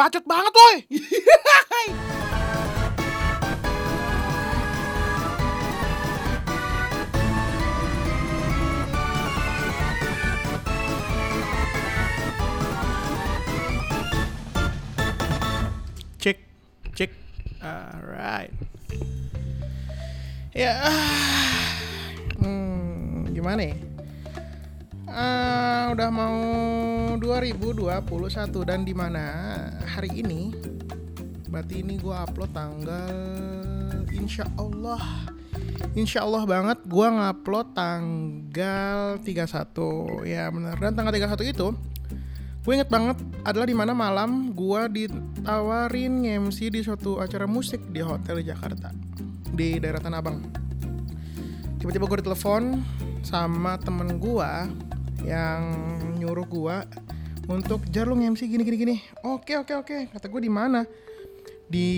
Bacot banget woi. cek cek. Alright. Ya hmm, gimana ya Ah, udah mau 2021 dan di mana hari ini berarti ini gue upload tanggal insya Allah. Insya Allah banget gue ngupload tanggal 31 ya bener. Dan tanggal 31 itu gue inget banget adalah di mana malam gue ditawarin MC di suatu acara musik di hotel di Jakarta di daerah Tanah Abang. Tiba-tiba gue ditelepon sama temen gue yang nyuruh gue untuk jar lu MC gini gini gini. Oke oke oke. Kata gue di mana? Di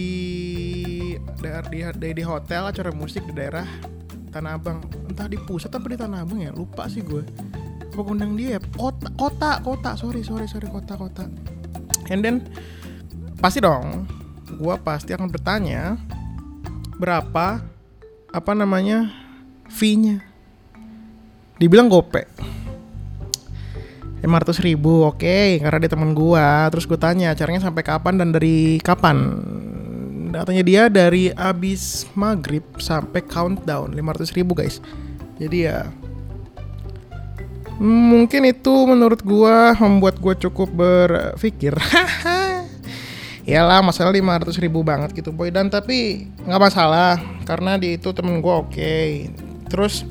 daerah di, di, di hotel acara musik di daerah Tanah Abang. Entah di pusat apa di Tanah Abang ya? Lupa sih gue apa undang dia kota kota kota. Sorry sorry sorry. Kota kota. And then pasti dong gue pasti akan bertanya berapa apa namanya fee-nya? Dibilang gope 500 ribu oke okay, karena dia teman gua. Terus gue tanya acaranya sampai kapan dan dari kapan? Datanya dia dari abis maghrib sampai countdown 500 ribu guys. Jadi ya mungkin itu menurut gua membuat gua cukup berpikir. Iyalah masalah 500 ribu banget gitu boy. Dan tapi nggak masalah karena di itu temen gua oke. Okay. terus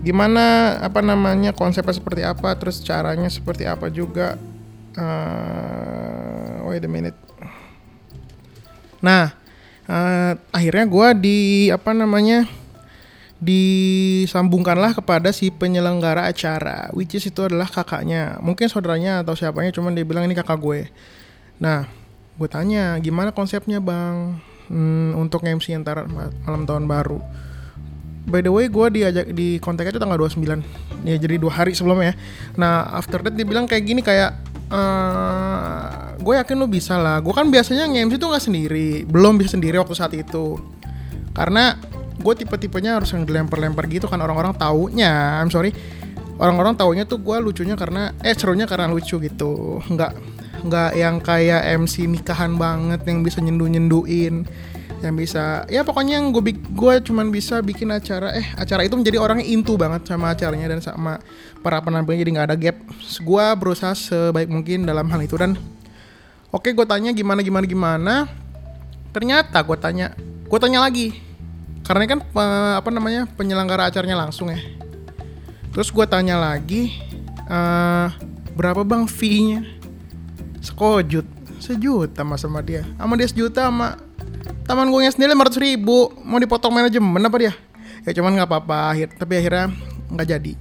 gimana apa namanya konsepnya seperti apa terus caranya seperti apa juga. Uh, wait a minute. Nah uh, akhirnya gue di apa namanya disambungkanlah kepada si penyelenggara acara which is itu adalah kakaknya. Mungkin saudaranya atau siapanya cuman dia bilang ini kakak gue. Nah gue tanya gimana konsepnya bang? Hmm, untuk MC antara malam tahun baru by the way gue diajak di kontak itu tanggal 29 ya jadi dua hari sebelumnya nah after that dia bilang kayak gini kayak uh, gue yakin lo bisa lah. Gue kan biasanya nge-MC tuh nggak sendiri. Belum bisa sendiri waktu saat itu. Karena gue tipe-tipenya harus yang dilempar-lempar gitu kan. Orang-orang taunya I'm sorry. Orang-orang taunya tuh gue lucunya karena eh serunya karena lucu gitu. Nggak nggak yang kayak MC nikahan banget yang bisa nyendu-nyenduin yang bisa ya pokoknya yang gue gue cuman bisa bikin acara eh acara itu menjadi orangnya intu banget sama acaranya dan sama para penampilnya jadi nggak ada gap. Gue berusaha sebaik mungkin dalam hal itu. Dan oke gue tanya gimana gimana gimana. Ternyata gue tanya gue tanya lagi. Karena kan apa namanya penyelenggara acaranya langsung ya. Terus gue tanya lagi uh, berapa bang fee-nya? Sekojut sejuta mas sama dia. Sama dia sejuta sama taman gue sendiri 500 ribu. Mau dipotong manajemen apa dia? Ya cuman nggak apa-apa. Akhir tapi akhirnya nggak jadi.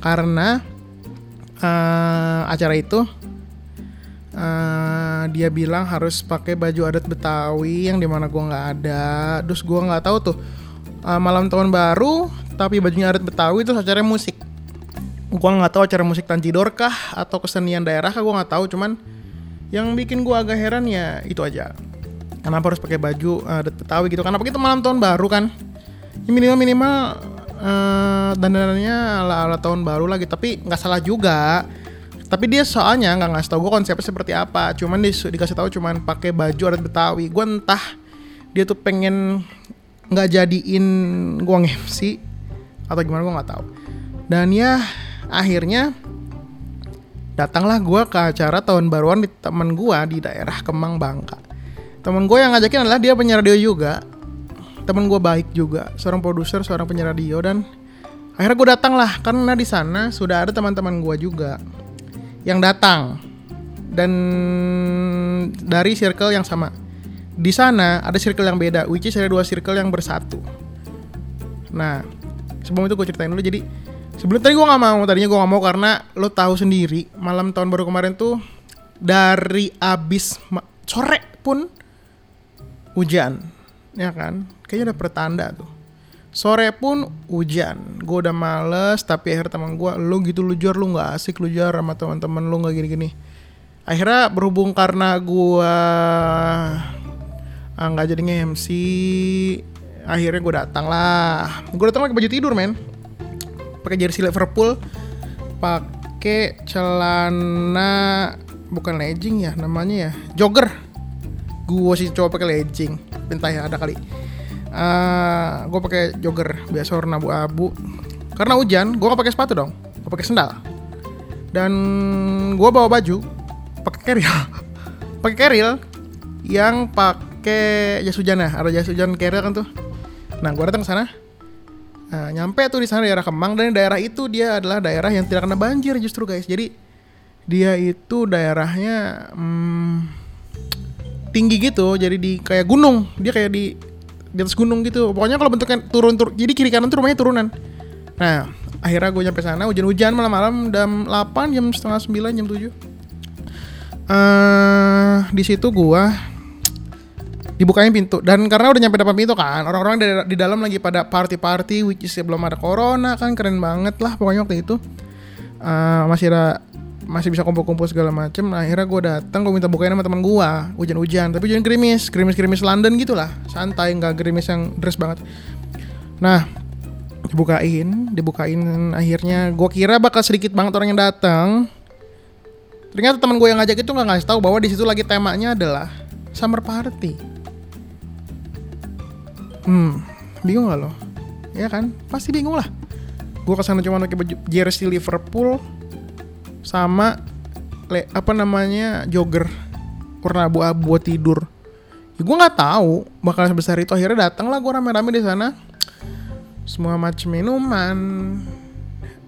Karena uh, acara itu uh, dia bilang harus pakai baju adat Betawi yang di mana gue nggak ada. Terus gue nggak tahu tuh uh, malam tahun baru tapi bajunya adat Betawi itu acara musik. Gue nggak tahu acara musik Tanjidor kah atau kesenian daerah kah gue nggak tahu. Cuman yang bikin gue agak heran ya itu aja kenapa harus pakai baju uh, Betawi gitu? Kenapa kita malam tahun baru kan. Ya minimal minimal uh, dandanannya ala ala tahun baru lagi. Tapi nggak salah juga. Tapi dia soalnya nggak ngasih tau gue konsepnya seperti apa. Cuman di, dikasih tahu cuman pakai baju adat Betawi. Gue entah dia tuh pengen nggak jadiin gue nge-MC atau gimana gue nggak tahu. Dan ya akhirnya datanglah gue ke acara tahun baruan di teman gue di daerah Kemang Bangka temen gue yang ngajakin adalah dia penyiar radio juga. Temen gue baik juga seorang produser seorang penyiar radio dan akhirnya gue datang lah. Karena di sana sudah ada teman-teman gue juga yang datang. Dan dari circle yang sama. Di sana ada circle yang beda which is ada dua circle yang bersatu. Nah sebelum itu gue ceritain dulu. Jadi sebelum tadi gue nggak mau tadinya gue nggak mau karena lo tahu sendiri malam tahun baru kemarin tuh dari abis sore pun hujan ya kan? Kayaknya ada pertanda tuh. Sore pun hujan. Gue udah males tapi akhirnya teman gue lu gitu lu jor lu nggak asik lu jor sama teman-teman lu nggak gini-gini. Akhirnya berhubung karena gua ah, nggak jadi nge-MC akhirnya gue datang lah. Gue datang pakai baju tidur men. Pakai jersey Liverpool pakai celana bukan legging ya namanya ya jogger gue sih coba pakai legging entah ya ada kali. Uh, gue pakai jogger biasa warna abu-abu. Karena hujan gue gak pakai sepatu dong gue pakai sendal. Dan gue bawa baju pakai carrier pakai carrier yang pakai jas hujan ya ada jas hujan carrier kan tuh. Nah gue datang ke sana. Nah, nyampe tuh di sana daerah Kemang dan daerah itu dia adalah daerah yang tidak kena banjir justru guys. Jadi dia itu daerahnya hmm, tinggi gitu, jadi di kayak gunung. Dia kayak di di atas gunung gitu. Pokoknya kalau bentuknya turun turun, jadi kiri kanan tuh rumahnya turunan. Nah, akhirnya gue nyampe sana hujan-hujan malam-malam jam 8 jam setengah 9 jam 7 uh, di situ gue dibukain pintu dan karena udah nyampe depan pintu kan orang-orang di, di dalam lagi pada party-party which is belum ada corona kan keren banget lah pokoknya waktu itu uh, masih ada masih bisa kumpul-kumpul segala macem nah, akhirnya gue datang gue minta bukain sama teman gue hujan-hujan tapi hujan gerimis gerimis-gerimis London gitu lah santai nggak gerimis yang dress banget nah dibukain dibukain akhirnya gue kira bakal sedikit banget orang yang datang ternyata teman gue yang ngajak itu nggak ngasih tahu bahwa di situ lagi temanya adalah summer party Hmm, bingung gak lo? Ya kan? Pasti bingung lah. Gue ke sana cuma pakai baju jersey Liverpool sama le, apa namanya jogger warna abu-abu buat tidur. Ya, gue nggak tahu bakal sebesar itu. Akhirnya datang lah gue rame-rame di sana. Semua macam minuman,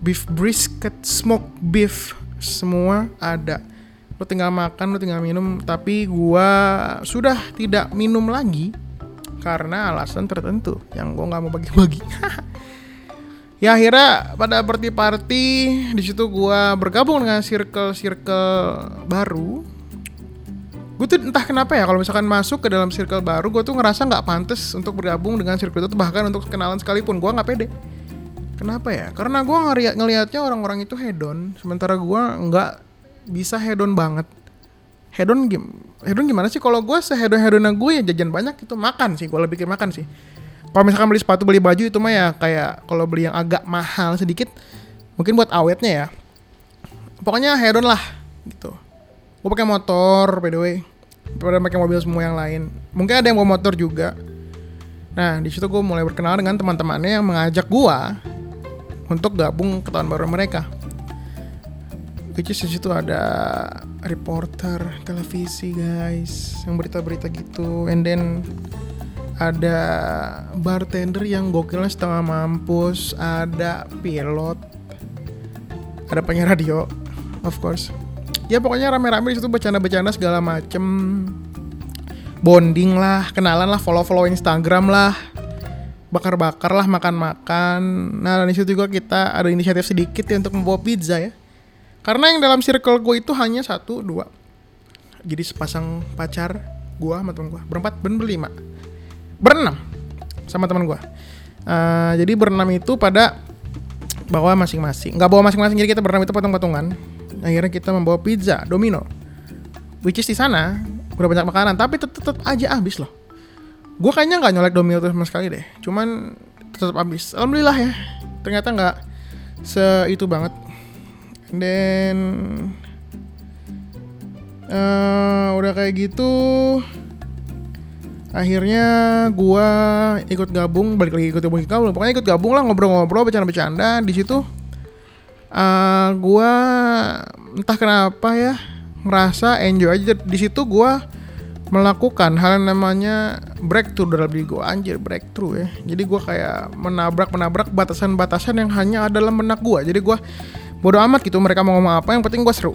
beef brisket, smoke beef, semua ada. Lo tinggal makan, lo tinggal minum. Tapi gue sudah tidak minum lagi karena alasan tertentu yang gue nggak mau bagi-bagi. ya akhirnya pada party-party di situ gue bergabung dengan circle-circle baru. Gue tuh entah kenapa ya kalau misalkan masuk ke dalam circle baru, gue tuh ngerasa nggak pantas untuk bergabung dengan circle itu bahkan untuk kenalan sekalipun gue nggak pede. Kenapa ya? Karena gue ngeliat ngelihatnya orang-orang itu hedon, sementara gue nggak bisa hedon banget hedon gim hedon gimana sih kalau gue sehedon hedonnya gue ya jajan banyak itu makan sih gue lebih ke makan sih kalau misalkan beli sepatu beli baju itu mah ya kayak kalau beli yang agak mahal sedikit mungkin buat awetnya ya. Pokoknya hedon lah gitu. Gue pakai motor by the way. Pada pakai mobil semua yang lain. Mungkin ada yang bawa motor juga. Nah di situ gue mulai berkenalan dengan teman-temannya yang mengajak gue untuk gabung ke tahun baru mereka. Which is situ ada reporter televisi guys yang berita-berita gitu. And then ada bartender yang gokilnya setengah mampus ada pilot ada penyiar radio of course ya pokoknya rame-rame di situ bercanda-bercanda segala macem bonding lah kenalan lah follow-follow Instagram lah bakar-bakar lah makan-makan nah di situ juga kita ada inisiatif sedikit ya untuk membawa pizza ya karena yang dalam circle gue itu hanya satu, dua. Jadi sepasang pacar gue sama teman gue. Berempat, ben berlima. Berenam sama teman gue. Uh, jadi berenam itu pada bawa masing-masing. Nggak bawa masing-masing, jadi kita berenam itu patung-patungan. Akhirnya kita membawa pizza, domino. Which is di sana udah banyak makanan, tapi tetep, aja habis loh. Gue kayaknya nggak nyolek domino tuh sama sekali deh. Cuman tetap habis. Alhamdulillah ya. Ternyata nggak se itu banget dan uh, udah kayak gitu akhirnya gua ikut gabung balik lagi ikut gabung ikut pokoknya ikut gabung lah ngobrol-ngobrol bercanda-bercanda. Di situ uh, gua entah kenapa ya merasa enjoy aja. Di situ gua melakukan hal yang namanya breakthrough dalam diri gue anjir breakthrough ya. Jadi gue kayak menabrak menabrak batasan-batasan yang hanya ada dalam benak gue jadi gue bodoh amat gitu mereka mau ngomong apa yang penting gue seru.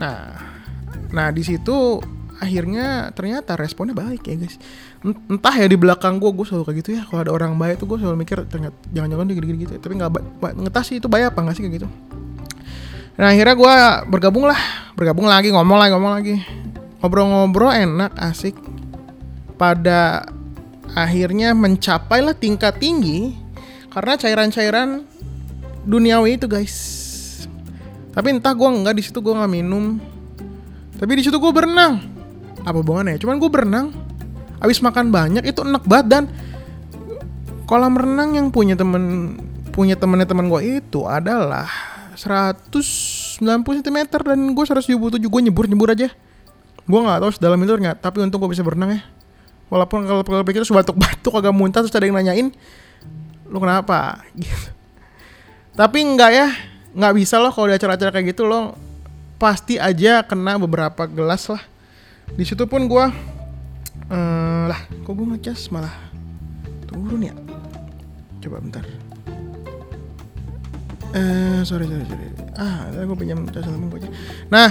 Nah nah di situ akhirnya ternyata responnya baik ya guys. Entah ya di belakang gue gue selalu kayak gitu ya. Kalau ada orang baik tuh gue selalu mikir ternyata jangan-jangan dia gini-gini gitu tapi nggak ngetas sih itu baik apa nggak sih kayak gitu. Nah akhirnya gue bergabung lah. Bergabung lagi ngomong lagi ngomong lagi. Ngobrol-ngobrol enak asik. Pada akhirnya mencapailah tingkat tinggi karena cairan-cairan duniawi itu guys. Tapi entah gue nggak di situ gue nggak minum. Tapi di situ gue berenang. Apa hubungannya? Cuman gue berenang. Abis makan banyak itu enak banget. Dan kolam renang yang punya temen punya temennya teman gue itu adalah 190 cm dan gue 177 gue nyebur nyebur aja. Gue nggak tahu sedalam itu nggak tapi untung gue bisa berenang ya. Walaupun kalau kalau pikir terus batuk-batuk agak muntah terus ada yang nanyain lu kenapa? Gitu. Tapi enggak ya nggak bisa loh kalau di acara-acara kayak gitu lo pasti aja kena beberapa gelas lah di situ pun gue uh, lah kok gue ngecas malah turun ya coba bentar eh sorry sorry sorry ah gue pinjam cas temen gue aja nah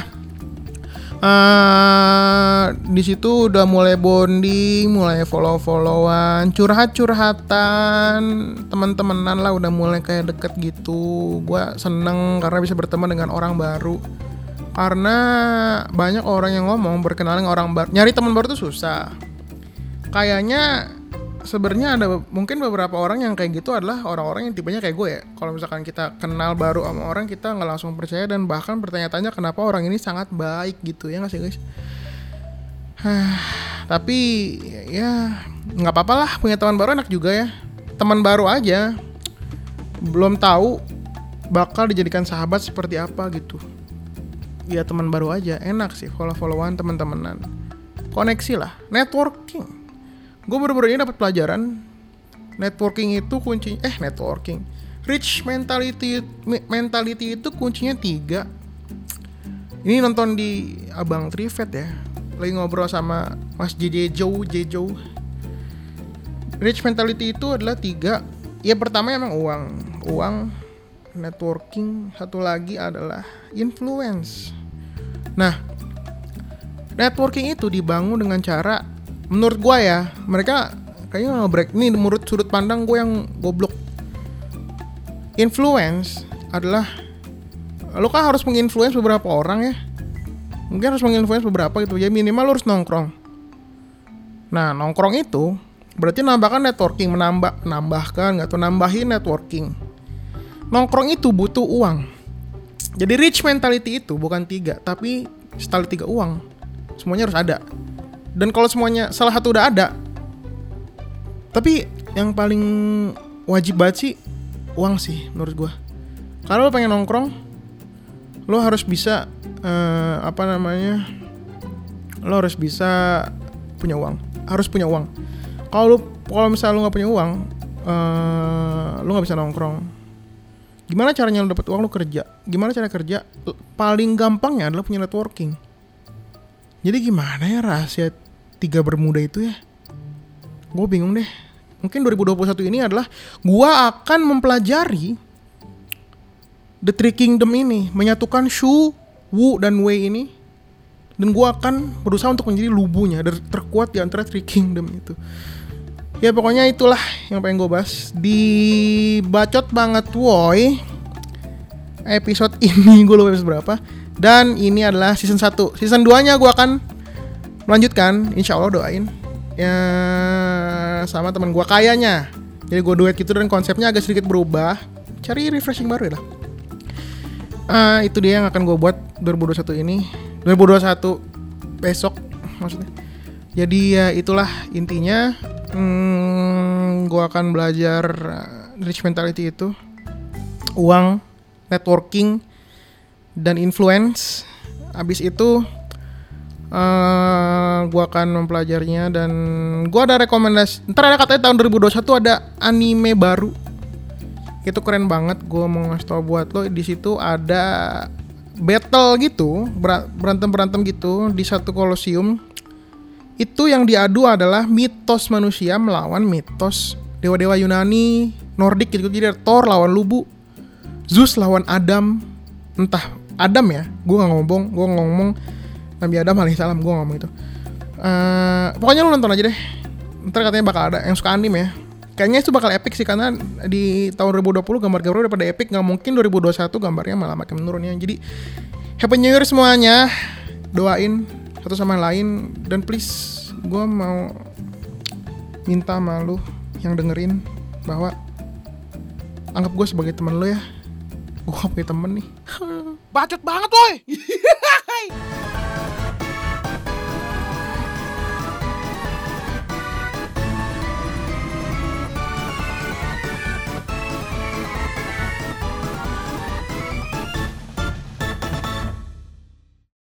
Uh, di situ udah mulai bonding, mulai follow-followan, curhat-curhatan, teman-temanan lah udah mulai kayak deket gitu. Gua seneng karena bisa berteman dengan orang baru. Karena banyak orang yang ngomong berkenalan dengan orang baru, nyari teman baru tuh susah. Kayaknya sebenarnya ada mungkin beberapa orang yang kayak gitu adalah orang-orang yang tipenya kayak gue ya. Kalau misalkan kita kenal baru sama orang kita nggak langsung percaya dan bahkan bertanya-tanya kenapa orang ini sangat baik gitu ya nggak sih guys? Tapi ya nggak apa-apa lah punya teman baru enak juga ya. Teman baru aja belum tahu bakal dijadikan sahabat seperti apa gitu. Ya teman baru aja. Enak sih follow-followan teman-temanan. Koneksi lah, networking. Gue baru-baru ini dapat pelajaran networking itu kunci eh networking. Rich mentality mentality itu kuncinya tiga. Ini nonton di abang Trivet ya lagi ngobrol sama Mas Jejo Jejo rich mentality itu adalah tiga. Ya pertama emang uang. Uang networking satu lagi adalah influence. Nah networking itu dibangun dengan cara menurut gue ya mereka kayaknya break. Ini menurut sudut pandang gue yang goblok. Influence adalah lo kan harus menginfluence beberapa orang ya. Mungkin harus menginfluence beberapa gitu. Ya minimal lo harus nongkrong. Nah nongkrong itu berarti nambahkan networking menambah menambahkan tuh nambahin networking nongkrong itu butuh uang. Jadi rich mentality itu bukan tiga tapi sekali tiga uang semuanya harus ada. Dan kalau semuanya salah satu udah ada tapi yang paling wajib banget sih uang sih menurut gue kalau lo pengen nongkrong lo harus bisa uh, apa namanya lo harus bisa punya uang. Harus punya uang. Kalau kalau misalnya lo nggak punya uang uh, lo nggak bisa nongkrong gimana caranya lo dapet uang lo kerja gimana cara kerja paling gampangnya adalah punya networking jadi gimana ya rahasia tiga bermuda itu ya? Gue bingung deh. Mungkin 2021 ini adalah gue akan mempelajari The Three Kingdom ini, menyatukan Shu, Wu, dan Wei ini. Dan gue akan berusaha untuk menjadi lubunya, terkuat di antara Three Kingdom itu. Ya pokoknya itulah yang pengen gue bahas. Di bacot banget woi. Episode ini gue lupa episode berapa. Dan ini adalah season 1 Season 2 nya gue akan melanjutkan. Insya Allah doain. Ya sama teman gue kayaknya. Jadi gue duet gitu dan konsepnya agak sedikit berubah. Cari refreshing baru ya lah. Uh, Itu dia yang akan gue buat 2021 ini. 2021 besok maksudnya. Jadi ya itulah intinya hmm, Gue akan belajar uh, rich mentality itu Uang Networking dan influence. Abis itu uh, gua akan mempelajarinya dan gua ada rekomendasi. Ntar ada katanya tahun 2021 ada anime baru. Itu keren banget. Gua mau ngasih tau buat lo di situ ada battle gitu, berantem berantem gitu di satu kolosium. Itu yang diadu adalah mitos manusia melawan mitos dewa-dewa Yunani, Nordik gitu. Jadi Thor lawan Lubu, Zeus lawan Adam, entah Adam ya gue nggak ngomong gue ngomong Nabi Adam alaihissalam gue ngomong itu. Uh, pokoknya lu nonton aja deh. Ntar katanya bakal ada yang suka anime ya. Kayaknya itu bakal epic sih karena di tahun 2020 gambar-gambar udah pada epic. Nggak mungkin 2021 gambarnya malah makin menurun ya jadi happy new year semuanya. Doain satu sama lain dan please gue mau minta sama lu yang dengerin bahwa anggap gue sebagai teman lu ya gue punya temen nih Bacot banget woi.